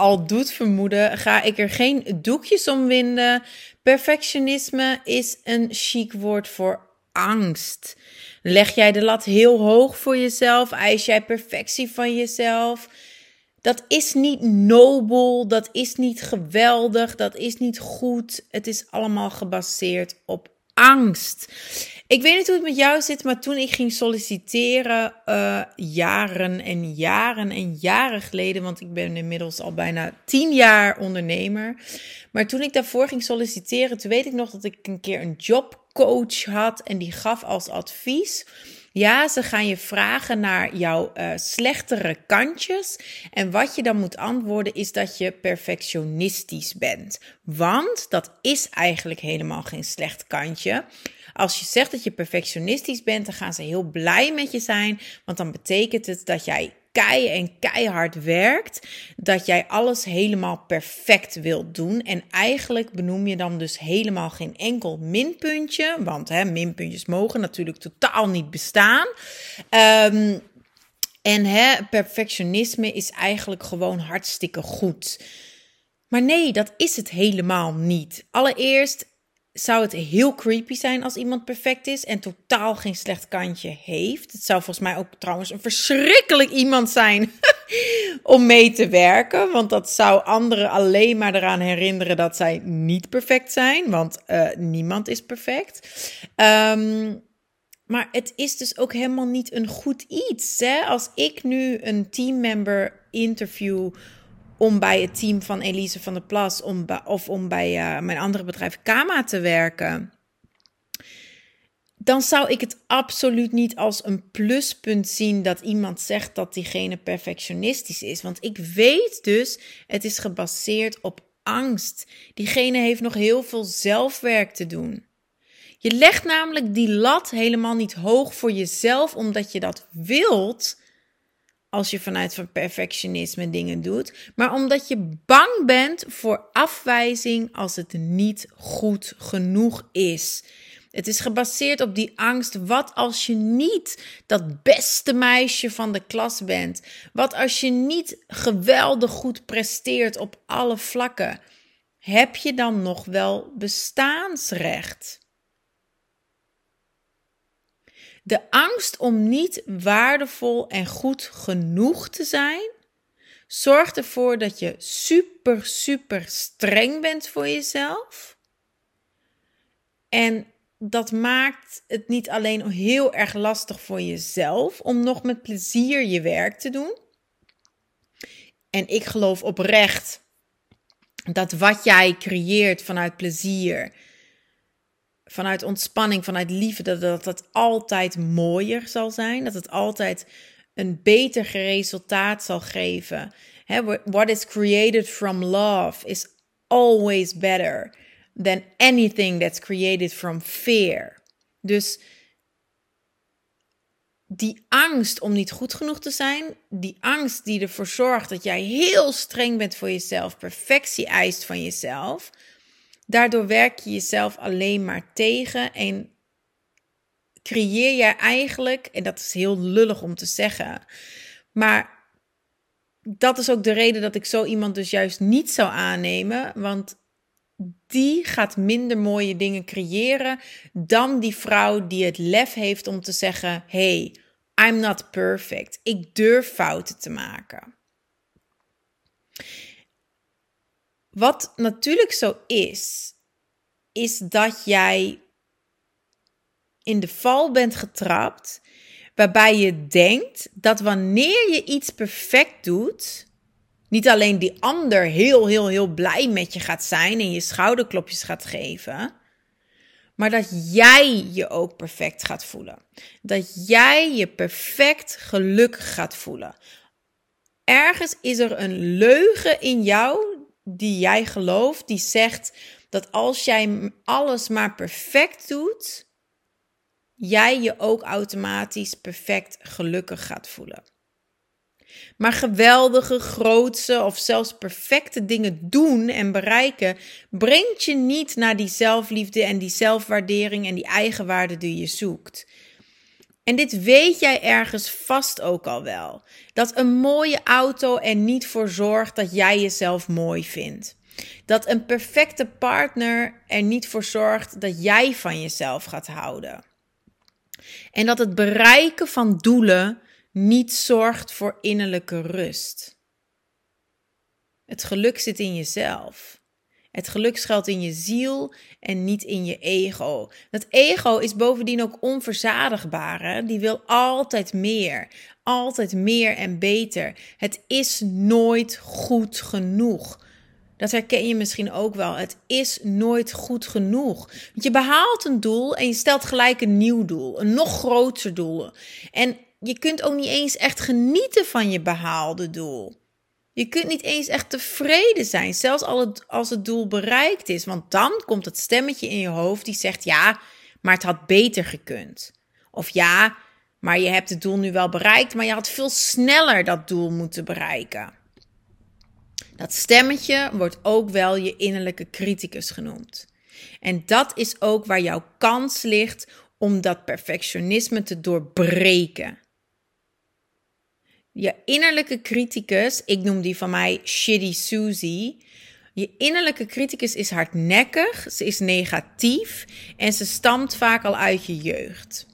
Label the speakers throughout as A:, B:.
A: al doet vermoeden, ga ik er geen doekjes om winden. Perfectionisme is een chic woord voor angst. Leg jij de lat heel hoog voor jezelf? Eis jij perfectie van jezelf? Dat is niet nobel, dat is niet geweldig, dat is niet goed. Het is allemaal gebaseerd op angst. Ik weet niet hoe het met jou zit, maar toen ik ging solliciteren, uh, jaren en jaren en jaren geleden, want ik ben inmiddels al bijna tien jaar ondernemer. Maar toen ik daarvoor ging solliciteren, toen weet ik nog dat ik een keer een jobcoach had en die gaf als advies. Ja, ze gaan je vragen naar jouw uh, slechtere kantjes. En wat je dan moet antwoorden is dat je perfectionistisch bent. Want dat is eigenlijk helemaal geen slecht kantje. Als je zegt dat je perfectionistisch bent, dan gaan ze heel blij met je zijn. Want dan betekent het dat jij kei en keihard werkt, dat jij alles helemaal perfect wilt doen. En eigenlijk benoem je dan dus helemaal geen enkel minpuntje, want hè, minpuntjes mogen natuurlijk totaal niet bestaan. Um, en hè, perfectionisme is eigenlijk gewoon hartstikke goed. Maar nee, dat is het helemaal niet. Allereerst zou het heel creepy zijn als iemand perfect is en totaal geen slecht kantje heeft. Het zou volgens mij ook trouwens een verschrikkelijk iemand zijn om mee te werken. Want dat zou anderen alleen maar eraan herinneren dat zij niet perfect zijn. Want uh, niemand is perfect. Um, maar het is dus ook helemaal niet een goed iets. Hè? Als ik nu een teammember interview om bij het team van Elise van der Plas om, of om bij uh, mijn andere bedrijf Kama te werken, dan zou ik het absoluut niet als een pluspunt zien dat iemand zegt dat diegene perfectionistisch is. Want ik weet dus, het is gebaseerd op angst. Diegene heeft nog heel veel zelfwerk te doen. Je legt namelijk die lat helemaal niet hoog voor jezelf omdat je dat wilt als je vanuit van perfectionisme dingen doet, maar omdat je bang bent voor afwijzing als het niet goed genoeg is. Het is gebaseerd op die angst. Wat als je niet dat beste meisje van de klas bent? Wat als je niet geweldig goed presteert op alle vlakken? Heb je dan nog wel bestaansrecht? De angst om niet waardevol en goed genoeg te zijn, zorgt ervoor dat je super, super streng bent voor jezelf. En dat maakt het niet alleen heel erg lastig voor jezelf om nog met plezier je werk te doen. En ik geloof oprecht dat wat jij creëert vanuit plezier, vanuit ontspanning, vanuit liefde, dat, dat het altijd mooier zal zijn. Dat het altijd een beter resultaat zal geven. what is created from love is always better than anything that's created from fear. Dus die angst om niet goed genoeg te zijn, die angst die ervoor zorgt dat jij heel streng bent voor jezelf, perfectie eist van jezelf, Daardoor werk je jezelf alleen maar tegen en creëer je eigenlijk, en dat is heel lullig om te zeggen, maar dat is ook de reden dat ik zo iemand dus juist niet zou aannemen, want die gaat minder mooie dingen creëren dan die vrouw die het lef heeft om te zeggen: hey, I'm not perfect. Ik durf fouten te maken. Wat natuurlijk zo is, is dat jij in de val bent getrapt, waarbij je denkt dat wanneer je iets perfect doet, niet alleen die ander heel, heel, heel blij met je gaat zijn en je schouderklopjes gaat geven, maar dat jij je ook perfect gaat voelen. Dat jij je perfect gelukkig gaat voelen. Ergens is er een leugen in jou die jij gelooft, die zegt dat als jij alles maar perfect doet, jij je ook automatisch perfect gelukkig gaat voelen. Maar geweldige, grootse of zelfs perfecte dingen doen en bereiken brengt je niet naar die zelfliefde en die zelfwaardering en die eigenwaarde die je zoekt. En dit weet jij ergens vast ook al wel. Dat een mooie auto er niet voor zorgt dat jij jezelf mooi vindt. Dat een perfecte partner er niet voor zorgt dat jij van jezelf gaat houden. En dat het bereiken van doelen niet zorgt voor innerlijke rust. Het geluk zit in jezelf. Het geluk schuilt in je ziel en niet in je ego. Dat ego is bovendien ook onverzadigbaar. Hè? Die wil altijd meer. Altijd meer en beter. Het is nooit goed genoeg. Dat herken je misschien ook wel. Het is nooit goed genoeg. Want je behaalt een doel en je stelt gelijk een nieuw doel. Een nog groter doel. En je kunt ook niet eens echt genieten van je behaalde doel. Je kunt niet eens echt tevreden zijn, zelfs als het doel bereikt is. Want dan komt het stemmetje in je hoofd die zegt: ja, maar het had beter gekund. Of ja, maar je hebt het doel nu wel bereikt, maar je had veel sneller dat doel moeten bereiken. Dat stemmetje wordt ook wel je innerlijke criticus genoemd. En dat is ook waar jouw kans ligt om dat perfectionisme te doorbreken. Je innerlijke criticus, ik noem die van mij Shitty Susie. Je innerlijke criticus is hardnekkig, ze is negatief en ze stamt vaak al uit je jeugd.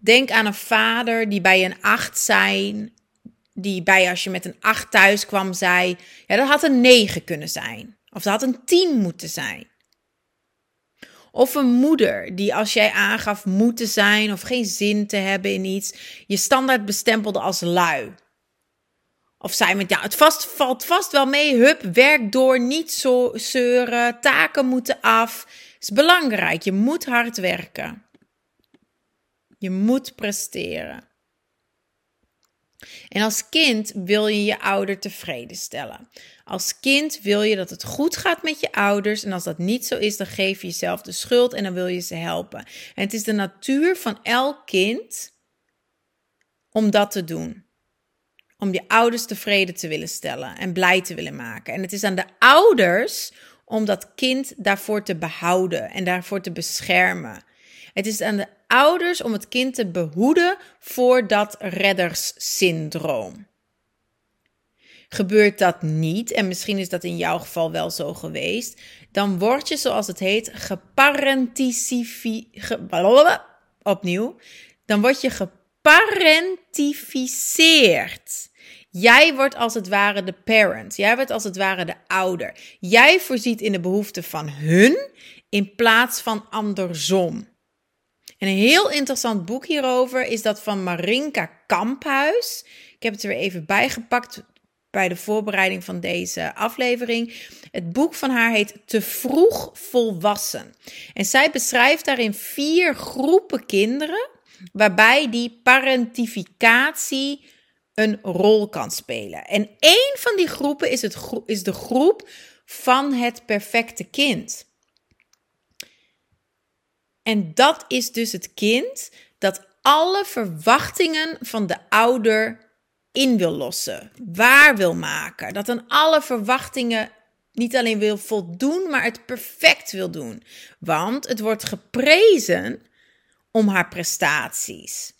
A: Denk aan een vader die bij een acht zijn, die bij als je met een acht thuis kwam zei, ja dat had een negen kunnen zijn. Of dat had een tien moeten zijn. Of een moeder die als jij aangaf moeten zijn of geen zin te hebben in iets, je standaard bestempelde als lui. Of zei met ja, het vast, valt vast wel mee, hup, werk door, niet zo zeuren, taken moeten af. Is belangrijk, je moet hard werken. Je moet presteren. En als kind wil je je ouder tevreden stellen. Als kind wil je dat het goed gaat met je ouders. En als dat niet zo is, dan geef je jezelf de schuld en dan wil je ze helpen. En het is de natuur van elk kind om dat te doen. Om je ouders tevreden te willen stellen en blij te willen maken. En het is aan de ouders om dat kind daarvoor te behouden en daarvoor te beschermen. Het is aan de ouders om het kind te behoeden voor dat redderssyndroom. Gebeurt dat niet, en misschien is dat in jouw geval wel zo geweest, dan word je, zoals het heet, geparentificeerd. opnieuw. Dan word je geparentificeerd. Jij wordt als het ware de parent. Jij wordt als het ware de ouder. Jij voorziet in de behoeften van hun in plaats van andersom. En een heel interessant boek hierover is dat van Marinka Kamphuis. Ik heb het er weer even bijgepakt bij de voorbereiding van deze aflevering. Het boek van haar heet Te vroeg volwassen. En zij beschrijft daarin vier groepen kinderen waarbij die parentificatie een rol kan spelen. En één van die groepen is, het is de groep van het perfecte kind. En dat is dus het kind dat alle verwachtingen van de ouder in wil lossen, waar wil maken. Dat aan alle verwachtingen niet alleen wil voldoen, maar het perfect wil doen. Want het wordt geprezen om haar prestaties.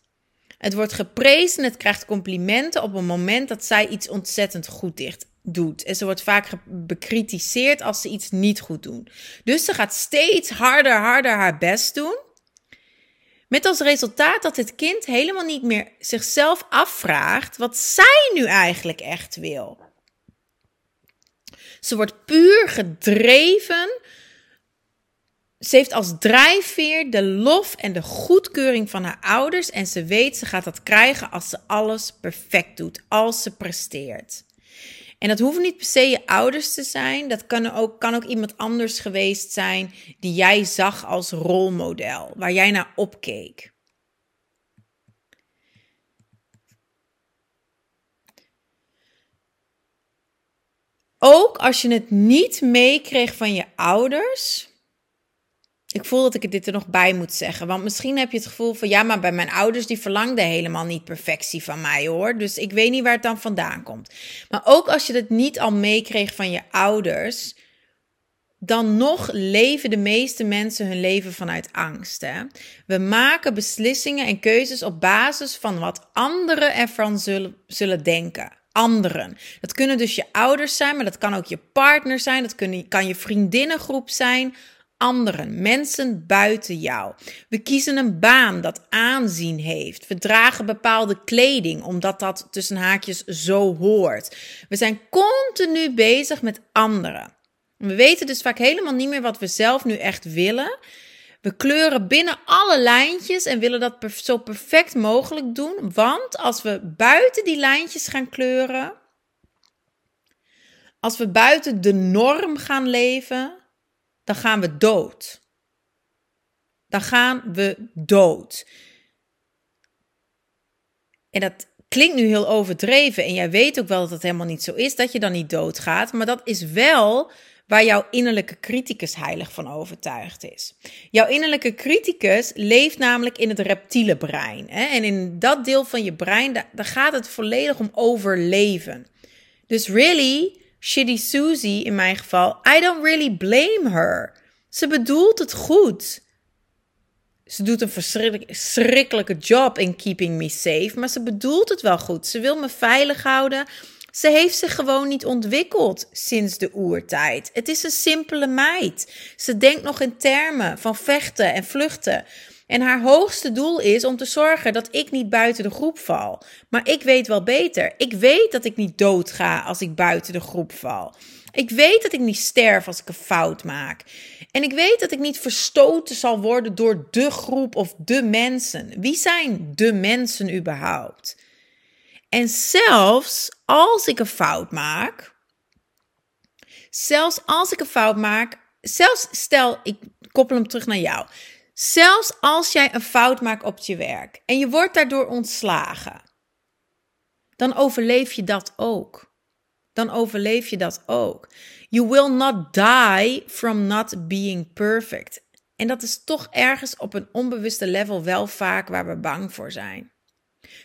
A: Het wordt geprezen, het krijgt complimenten op een moment dat zij iets ontzettend goed dicht doet. En ze wordt vaak bekritiseerd als ze iets niet goed doet. Dus ze gaat steeds harder, harder haar best doen. Met als resultaat dat het kind helemaal niet meer zichzelf afvraagt wat zij nu eigenlijk echt wil. Ze wordt puur gedreven. Ze heeft als drijfveer de lof en de goedkeuring van haar ouders. En ze weet ze gaat dat krijgen als ze alles perfect doet, als ze presteert. En dat hoeft niet per se je ouders te zijn. Dat kan ook, kan ook iemand anders geweest zijn die jij zag als rolmodel, waar jij naar opkeek. ook als je het niet meekreeg van je ouders. Ik voel dat ik dit er nog bij moet zeggen. Want misschien heb je het gevoel van ja, maar bij mijn ouders die verlangden helemaal niet perfectie van mij hoor. Dus ik weet niet waar het dan vandaan komt. Maar ook als je het niet al meekreeg van je ouders, dan nog leven de meeste mensen hun leven vanuit angst. Hè? We maken beslissingen en keuzes op basis van wat anderen ervan zullen, zullen denken. Anderen. Dat kunnen dus je ouders zijn, maar dat kan ook je partner zijn. Dat kan je vriendinnengroep zijn. Anderen, mensen buiten jou. We kiezen een baan dat aanzien heeft. We dragen bepaalde kleding omdat dat tussen haakjes zo hoort. We zijn continu bezig met anderen. We weten dus vaak helemaal niet meer wat we zelf nu echt willen. We kleuren binnen alle lijntjes en willen dat zo perfect mogelijk doen. Want als we buiten die lijntjes gaan kleuren, als we buiten de norm gaan leven, dan gaan we dood. Dan gaan we dood. En dat klinkt nu heel overdreven en jij weet ook wel dat het helemaal niet zo is, dat je dan niet doodgaat. Maar dat is wel waar jouw innerlijke criticus heilig van overtuigd is. Jouw innerlijke criticus leeft namelijk in het reptiele brein. Hè? En in dat deel van je brein, daar, daar gaat het volledig om overleven. Dus really, Shitty Susie in mijn geval, I don't really blame her. Ze bedoelt het goed. Ze doet een verschrikkelijke job in keeping me safe, maar ze bedoelt het wel goed. Ze wil me veilig houden. Ze heeft zich gewoon niet ontwikkeld sinds de oertijd. Het is een simpele meid. Ze denkt nog in termen van vechten en vluchten. En haar hoogste doel is om te zorgen dat ik niet buiten de groep val. Maar ik weet wel beter. Ik weet dat ik niet doodga als ik buiten de groep val. Ik weet dat ik niet sterf als ik een fout maak. En ik weet dat ik niet verstoten zal worden door de groep of de mensen. Wie zijn de mensen überhaupt? En zelfs als ik een fout maak, zelfs als ik een fout maak, zelfs stel ik koppel hem terug naar jou. Zelfs als jij een fout maakt op je werk en je wordt daardoor ontslagen, dan overleef je dat ook. Dan overleef je dat ook. You will not die from not being perfect. En dat is toch ergens op een onbewuste level wel vaak waar we bang voor zijn.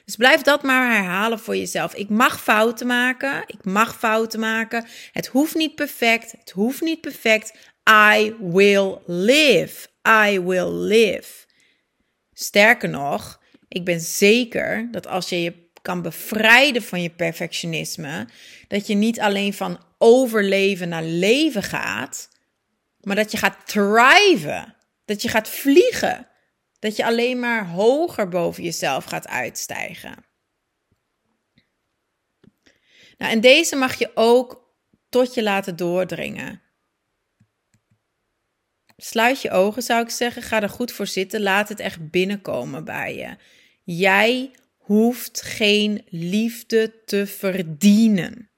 A: Dus blijf dat maar herhalen voor jezelf. Ik mag fouten maken. Ik mag fouten maken. Het hoeft niet perfect. Het hoeft niet perfect. I will live. I will live. Sterker nog, ik ben zeker dat als je je kan bevrijden van je perfectionisme, dat je niet alleen van overleven naar leven gaat, maar dat je gaat thriven. Dat je gaat vliegen. Dat je alleen maar hoger boven jezelf gaat uitstijgen. Nou, en deze mag je ook tot je laten doordringen. Sluit je ogen, zou ik zeggen. Ga er goed voor zitten. Laat het echt binnenkomen bij je. Jij hoeft geen liefde te verdienen.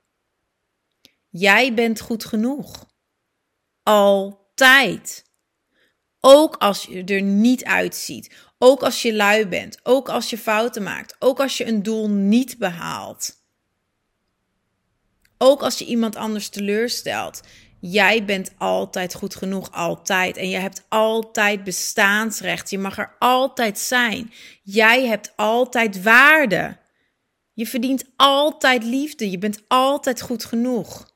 A: Jij bent goed genoeg. Altijd. Ook als je er niet uitziet. Ook als je lui bent. Ook als je fouten maakt. Ook als je een doel niet behaalt. Ook als je iemand anders teleurstelt. Jij bent altijd goed genoeg, altijd. En je hebt altijd bestaansrecht. Je mag er altijd zijn. Jij hebt altijd waarde. Je verdient altijd liefde. Je bent altijd goed genoeg.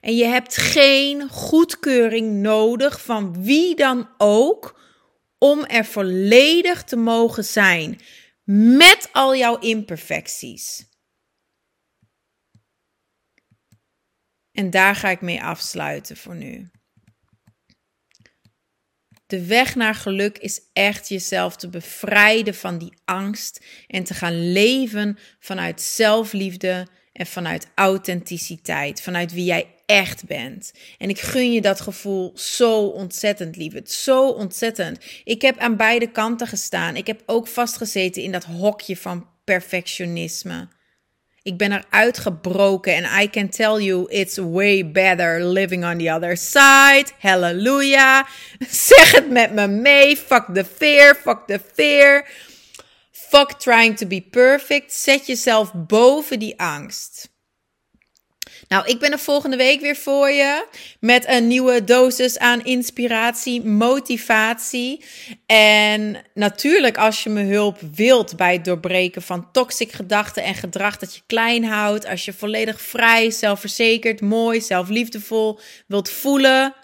A: En je hebt geen goedkeuring nodig van wie dan ook om er volledig te mogen zijn met al jouw imperfecties. En daar ga ik mee afsluiten voor nu. De weg naar geluk is echt jezelf te bevrijden van die angst en te gaan leven vanuit zelfliefde en vanuit authenticiteit, vanuit wie jij echt bent. En ik gun je dat gevoel zo ontzettend. Het zo ontzettend. Ik heb aan beide kanten gestaan. Ik heb ook vastgezeten in dat hokje van perfectionisme. Ik ben eruit gebroken en I can tell you it's way better living on the other side. Hallelujah. Zeg het met me mee. Fuck the fear, fuck the fear. Fuck trying to be perfect. Zet jezelf boven die angst. Nou, ik ben er volgende week weer voor je met een nieuwe dosis aan inspiratie, motivatie. En natuurlijk, als je me hulp wilt bij het doorbreken van toxic gedachten en gedrag dat je klein houdt, als je volledig vrij, zelfverzekerd, mooi, zelfliefdevol wilt voelen,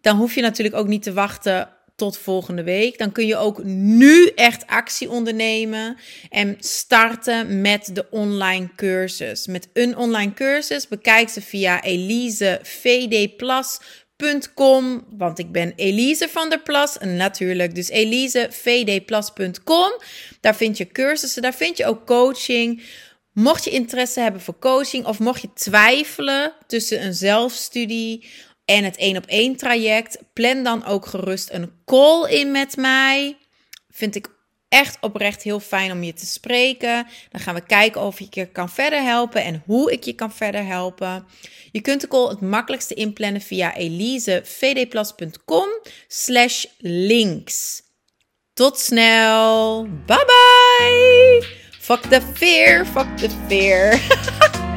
A: dan hoef je natuurlijk ook niet te wachten tot volgende week. Dan kun je ook nu echt actie ondernemen en starten met de online cursus. Met een online cursus bekijk ze via elisevdplas.com, want ik ben Elise van der Plas natuurlijk. Dus elisevdplas.com. Daar vind je cursussen, daar vind je ook coaching. Mocht je interesse hebben voor coaching of mocht je twijfelen tussen een zelfstudie en het één op één traject. Plan dan ook gerust een call in met mij. Vind ik echt oprecht heel fijn om je te spreken. Dan gaan we kijken of ik je kan verder helpen en hoe ik je kan verder helpen. Je kunt de call het makkelijkste inplannen via elisevdplas.com slash links. Tot snel. Bye bye. Fuck the fear, fuck the fear.